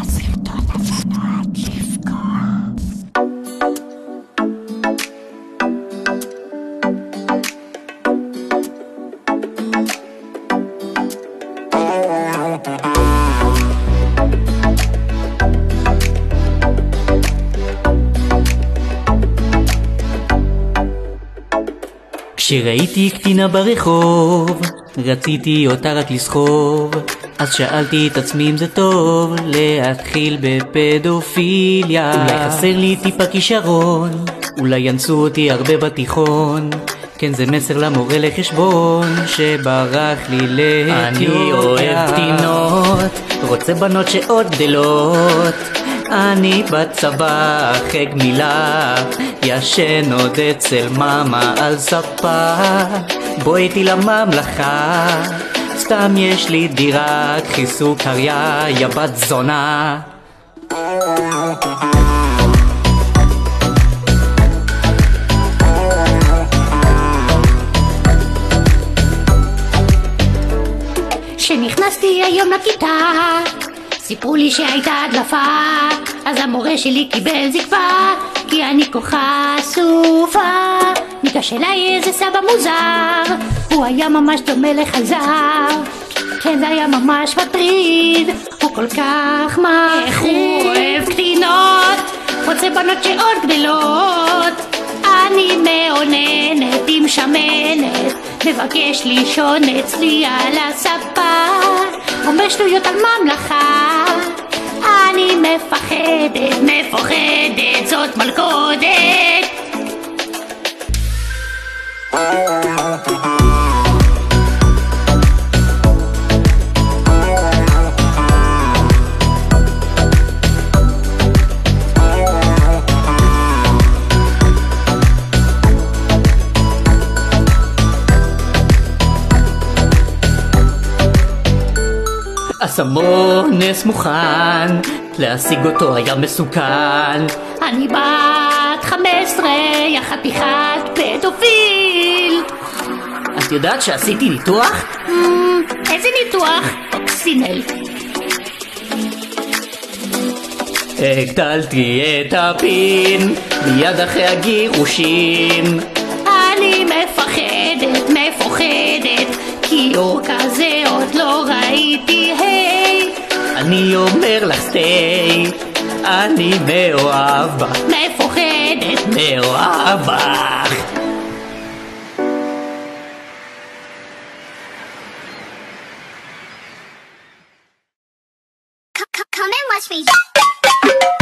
Acertou na zona ativa. כשראיתי קטינה ברחוב, רציתי אותה רק לסחוב. אז שאלתי את עצמי אם זה טוב להתחיל בפדופיליה. אולי חסר לי טיפה כישרון, אולי ינסו אותי הרבה בתיכון. כן זה מסר למורה לחשבון שברח לי לאתיופיה. אני אוהב קטינות, רוצה בנות שעוד גדלות. אני בצבא אחרי גמילה, ישן עוד אצל מאמה על ספה. בואי איתי לממלכה, סתם יש לי דירה, קחי סוכריה, יא בת זונה. כשנכנסתי היום לכיתה, סיפרו לי שהייתה הדלפה, אז המורה שלי קיבל זקפה, כי אני כה חשופה. ניגש אליי איזה סבא מוזר, הוא היה ממש דומה לחייזר. כן, זה היה ממש מטריד, הוא כל כך מחריד. איך הוא אוהב קטינות, רוצה בנות שעוד גדלות. אני מאוננת עם שמנת, מבקש לישון אצלי על הספה, אומר שטויות על ממלכה. אני מפחדת, מפוחדת, זאת מלכודת. הסמונס מוכן, להשיג אותו היה מסוכן. אני בת חמש עשרה, יא חתיכת פדופיל. את יודעת שעשיתי ניתוח? אמ, איזה ניתוח? אוקסינל. הגדלתי את הפין, מיד אחרי הגירושין. אני מפחדת, מפוחדת, כיור כזה עוד לא ראיתי, היי. אני אומר לך סטי, אני מאוהב בך, מפוחדת, מאוהב בך. Come and watch me.